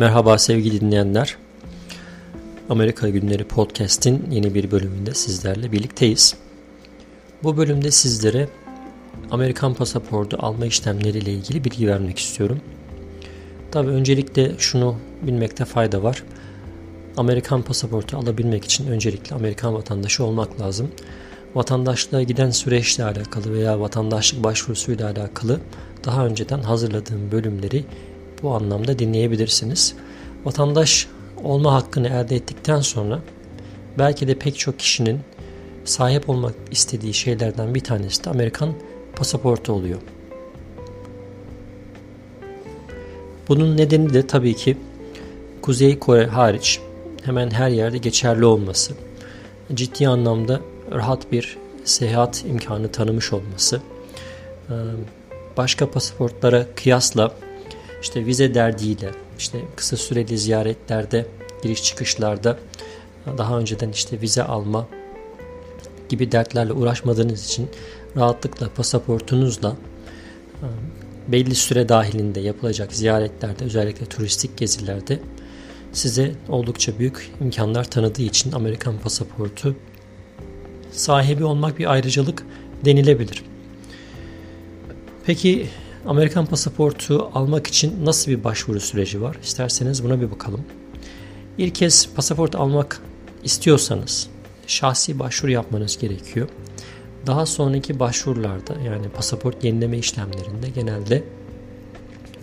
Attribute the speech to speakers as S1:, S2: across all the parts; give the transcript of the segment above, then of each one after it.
S1: Merhaba sevgili dinleyenler. Amerika Günleri Podcast'in yeni bir bölümünde sizlerle birlikteyiz. Bu bölümde sizlere Amerikan pasaportu alma işlemleriyle ilgili bilgi vermek istiyorum. Tabi öncelikle şunu bilmekte fayda var. Amerikan pasaportu alabilmek için öncelikle Amerikan vatandaşı olmak lazım. Vatandaşlığa giden süreçle alakalı veya vatandaşlık başvurusuyla alakalı daha önceden hazırladığım bölümleri bu anlamda dinleyebilirsiniz. Vatandaş olma hakkını elde ettikten sonra belki de pek çok kişinin sahip olmak istediği şeylerden bir tanesi de Amerikan pasaportu oluyor. Bunun nedeni de tabii ki Kuzey Kore hariç hemen her yerde geçerli olması, ciddi anlamda rahat bir seyahat imkanı tanımış olması, başka pasaportlara kıyasla işte vize derdiyle, işte kısa süreli ziyaretlerde, giriş çıkışlarda daha önceden işte vize alma gibi dertlerle uğraşmadığınız için rahatlıkla pasaportunuzla belli süre dahilinde yapılacak ziyaretlerde özellikle turistik gezilerde size oldukça büyük imkanlar tanıdığı için Amerikan pasaportu sahibi olmak bir ayrıcalık denilebilir. Peki Amerikan pasaportu almak için nasıl bir başvuru süreci var? İsterseniz buna bir bakalım. İlk kez pasaport almak istiyorsanız şahsi başvuru yapmanız gerekiyor. Daha sonraki başvurularda yani pasaport yenileme işlemlerinde genelde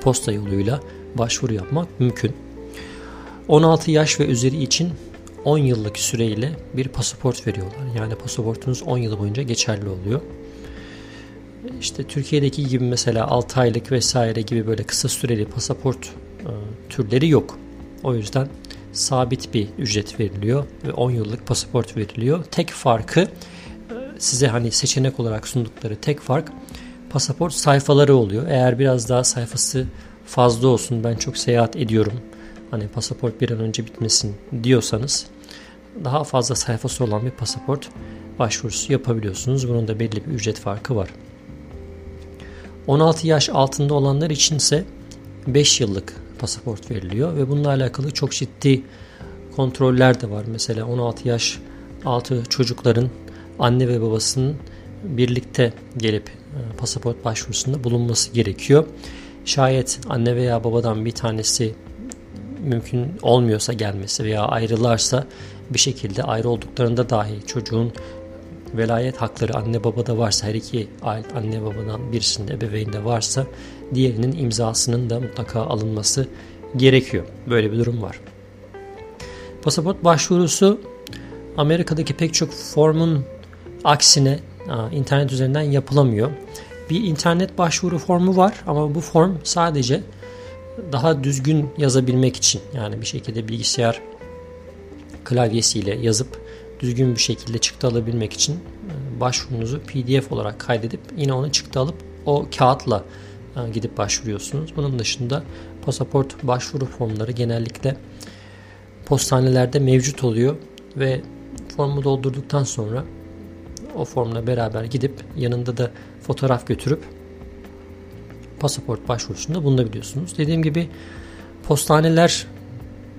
S1: posta yoluyla başvuru yapmak mümkün. 16 yaş ve üzeri için 10 yıllık süreyle bir pasaport veriyorlar. Yani pasaportunuz 10 yıl boyunca geçerli oluyor işte Türkiye'deki gibi mesela 6 aylık vesaire gibi böyle kısa süreli pasaport e, türleri yok. O yüzden sabit bir ücret veriliyor ve 10 yıllık pasaport veriliyor. Tek farkı e, size hani seçenek olarak sundukları tek fark pasaport sayfaları oluyor. Eğer biraz daha sayfası fazla olsun ben çok seyahat ediyorum hani pasaport bir an önce bitmesin diyorsanız daha fazla sayfası olan bir pasaport başvurusu yapabiliyorsunuz. Bunun da belli bir ücret farkı var. 16 yaş altında olanlar içinse 5 yıllık pasaport veriliyor ve bununla alakalı çok ciddi kontroller de var. Mesela 16 yaş altı çocukların anne ve babasının birlikte gelip e, pasaport başvurusunda bulunması gerekiyor. Şayet anne veya babadan bir tanesi mümkün olmuyorsa gelmesi veya ayrılarsa bir şekilde ayrı olduklarında dahi çocuğun velayet hakları anne babada varsa her iki anne babadan birisinde ebeveynde varsa diğerinin imzasının da mutlaka alınması gerekiyor. Böyle bir durum var. Pasaport başvurusu Amerika'daki pek çok formun aksine internet üzerinden yapılamıyor. Bir internet başvuru formu var ama bu form sadece daha düzgün yazabilmek için yani bir şekilde bilgisayar klavyesiyle yazıp düzgün bir şekilde çıktı alabilmek için e, başvurunuzu PDF olarak kaydedip yine onu çıktı alıp o kağıtla e, gidip başvuruyorsunuz. Bunun dışında pasaport başvuru formları genellikle postanelerde mevcut oluyor ve formu doldurduktan sonra o formla beraber gidip yanında da fotoğraf götürüp pasaport başvurusunda bulunabiliyorsunuz. Dediğim gibi postaneler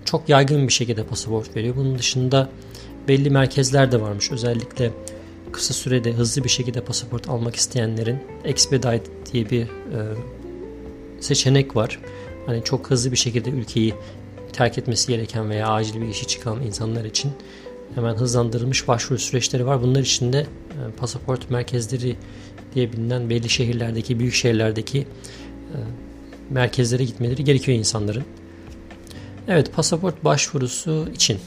S1: çok yaygın bir şekilde pasaport veriyor. Bunun dışında belli merkezler de varmış. Özellikle kısa sürede hızlı bir şekilde pasaport almak isteyenlerin Expedite diye bir e, seçenek var. Hani çok hızlı bir şekilde ülkeyi terk etmesi gereken veya acil bir işi çıkan insanlar için hemen hızlandırılmış başvuru süreçleri var. Bunlar için de e, pasaport merkezleri diye bilinen belli şehirlerdeki, büyük şehirlerdeki e, merkezlere gitmeleri gerekiyor insanların. Evet, pasaport başvurusu için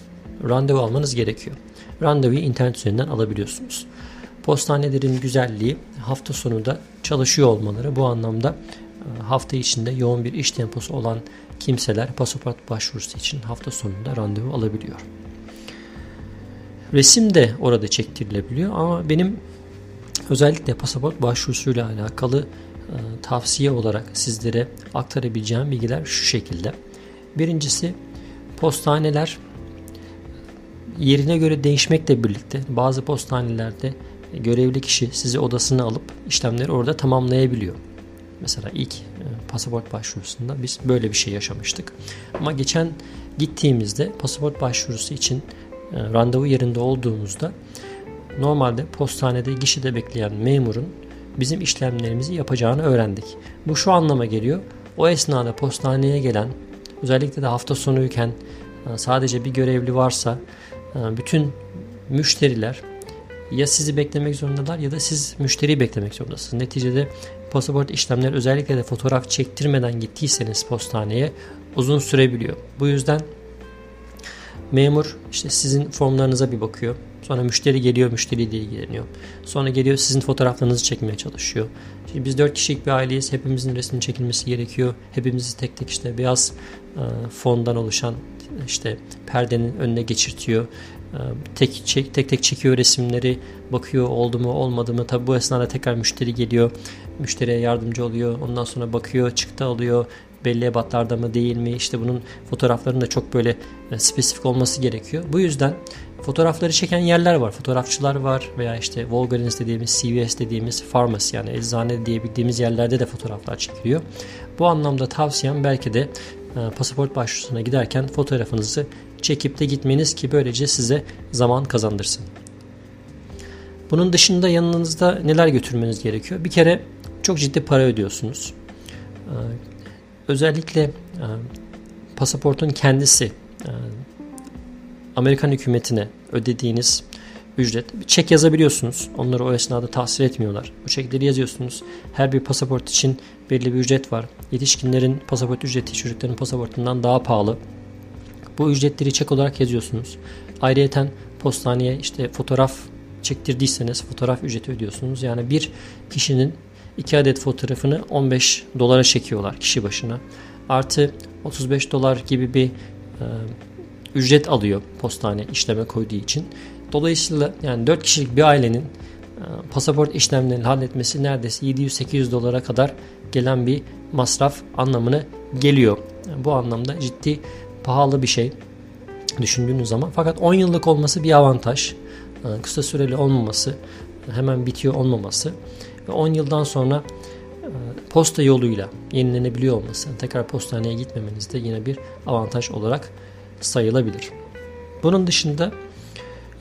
S1: randevu almanız gerekiyor. Randevuyu internet üzerinden alabiliyorsunuz. Postanelerin güzelliği hafta sonu da çalışıyor olmaları bu anlamda e, hafta içinde yoğun bir iş temposu olan kimseler pasaport başvurusu için hafta sonunda randevu alabiliyor. Resim de orada çektirilebiliyor ama benim özellikle pasaport başvurusuyla alakalı e, tavsiye olarak sizlere aktarabileceğim bilgiler şu şekilde. Birincisi postaneler yerine göre değişmekle birlikte bazı postanelerde görevli kişi sizi odasına alıp işlemleri orada tamamlayabiliyor. Mesela ilk e, pasaport başvurusunda biz böyle bir şey yaşamıştık. Ama geçen gittiğimizde pasaport başvurusu için e, randevu yerinde olduğumuzda normalde postanede gişede bekleyen memurun bizim işlemlerimizi yapacağını öğrendik. Bu şu anlama geliyor. O esnada postaneye gelen özellikle de hafta sonuyken e, sadece bir görevli varsa bütün müşteriler ya sizi beklemek zorundalar ya da siz müşteriyi beklemek zorundasınız. Neticede pasaport işlemleri özellikle de fotoğraf çektirmeden gittiyseniz postaneye uzun sürebiliyor. Bu yüzden memur işte sizin formlarınıza bir bakıyor. Sonra müşteri geliyor müşteriyle ilgileniyor. Sonra geliyor sizin fotoğraflarınızı çekmeye çalışıyor. Şimdi biz dört kişilik bir aileyiz. Hepimizin resmin çekilmesi gerekiyor. Hepimizi tek tek işte beyaz e, fondan oluşan işte perdenin önüne geçirtiyor. E, tek, çek, tek tek çekiyor resimleri. Bakıyor oldu mu olmadı mı. Tabi bu esnada tekrar müşteri geliyor. Müşteriye yardımcı oluyor. Ondan sonra bakıyor çıktı alıyor belli ebatlarda mı değil mi işte bunun fotoğraflarının da çok böyle e, spesifik olması gerekiyor. Bu yüzden fotoğrafları çeken yerler var. Fotoğrafçılar var veya işte Walgreens dediğimiz, CVS dediğimiz farmasi yani eczane diyebildiğimiz yerlerde de fotoğraflar çekiliyor. Bu anlamda tavsiyem belki de pasaport başvurusuna giderken fotoğrafınızı çekip de gitmeniz ki böylece size zaman kazandırsın. Bunun dışında yanınızda neler götürmeniz gerekiyor? Bir kere çok ciddi para ödüyorsunuz. E, özellikle e, pasaportun kendisi e, Amerikan hükümetine ödediğiniz ücret. Bir çek yazabiliyorsunuz. Onları o esnada tahsil etmiyorlar. Bu çekleri yazıyorsunuz. Her bir pasaport için belli bir ücret var. Yetişkinlerin pasaport ücreti çocukların pasaportundan daha pahalı. Bu ücretleri çek olarak yazıyorsunuz. Ayrıyeten postaneye işte fotoğraf çektirdiyseniz fotoğraf ücreti ödüyorsunuz. Yani bir kişinin iki adet fotoğrafını 15 dolara çekiyorlar kişi başına. Artı 35 dolar gibi bir e, ücret alıyor postane işleme koyduğu için. Dolayısıyla yani 4 kişilik bir ailenin e, pasaport işlemlerini halletmesi neredeyse 700-800 dolara kadar gelen bir masraf anlamına geliyor. Yani bu anlamda ciddi pahalı bir şey düşündüğünüz zaman. Fakat 10 yıllık olması bir avantaj. E, kısa süreli olmaması, hemen bitiyor olmaması ve 10 yıldan sonra e, posta yoluyla yenilenebiliyor olması, tekrar postaneye gitmemeniz de yine bir avantaj olarak sayılabilir. Bunun dışında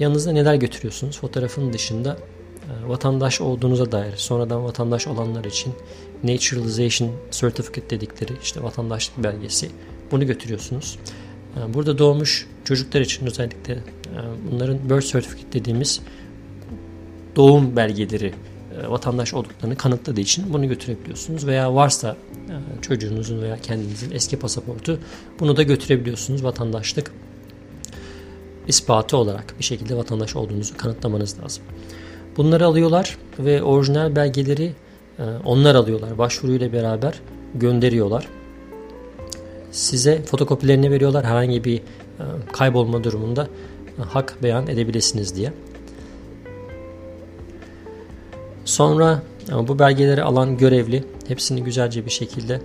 S1: yanınızda neler götürüyorsunuz? Fotoğrafın dışında e, vatandaş olduğunuza dair sonradan vatandaş olanlar için Naturalization Certificate dedikleri işte vatandaşlık belgesi bunu götürüyorsunuz. E, burada doğmuş çocuklar için özellikle e, bunların birth certificate dediğimiz doğum belgeleri vatandaş olduklarını kanıtladığı için bunu götürebiliyorsunuz. Veya varsa çocuğunuzun veya kendinizin eski pasaportu bunu da götürebiliyorsunuz vatandaşlık ispatı olarak bir şekilde vatandaş olduğunuzu kanıtlamanız lazım. Bunları alıyorlar ve orijinal belgeleri e, onlar alıyorlar. Başvuruyla beraber gönderiyorlar. Size fotokopilerini veriyorlar herhangi bir e, kaybolma durumunda e, hak beyan edebilirsiniz diye. Sonra bu belgeleri alan görevli hepsini güzelce bir şekilde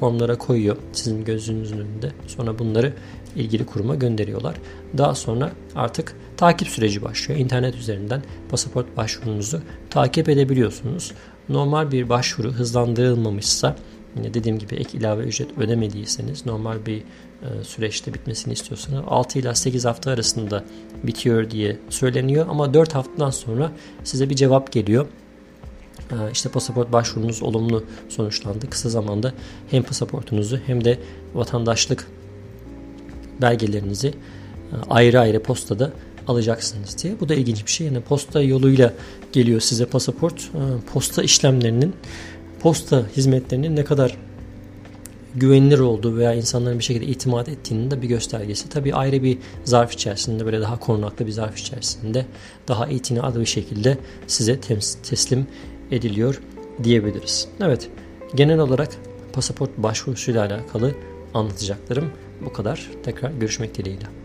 S1: formlara koyuyor sizin gözünüzün önünde. Sonra bunları ilgili kuruma gönderiyorlar. Daha sonra artık takip süreci başlıyor. İnternet üzerinden pasaport başvurunuzu takip edebiliyorsunuz. Normal bir başvuru hızlandırılmamışsa dediğim gibi ek ilave ücret ödemediyseniz normal bir e, süreçte bitmesini istiyorsanız 6 ila 8 hafta arasında bitiyor diye söyleniyor ama 4 haftadan sonra size bir cevap geliyor. E, işte pasaport başvurunuz olumlu sonuçlandı. Kısa zamanda hem pasaportunuzu hem de vatandaşlık belgelerinizi e, ayrı ayrı postada alacaksınız diye. Bu da ilginç bir şey. Yani posta yoluyla geliyor size pasaport. E, posta işlemlerinin, posta hizmetlerinin ne kadar güvenilir olduğu veya insanların bir şekilde itimat ettiğinin de bir göstergesi. Tabii ayrı bir zarf içerisinde böyle daha korunaklı bir zarf içerisinde daha itinalı bir şekilde size teslim ediliyor diyebiliriz. Evet genel olarak pasaport başvurusuyla alakalı anlatacaklarım bu kadar. Tekrar görüşmek dileğiyle.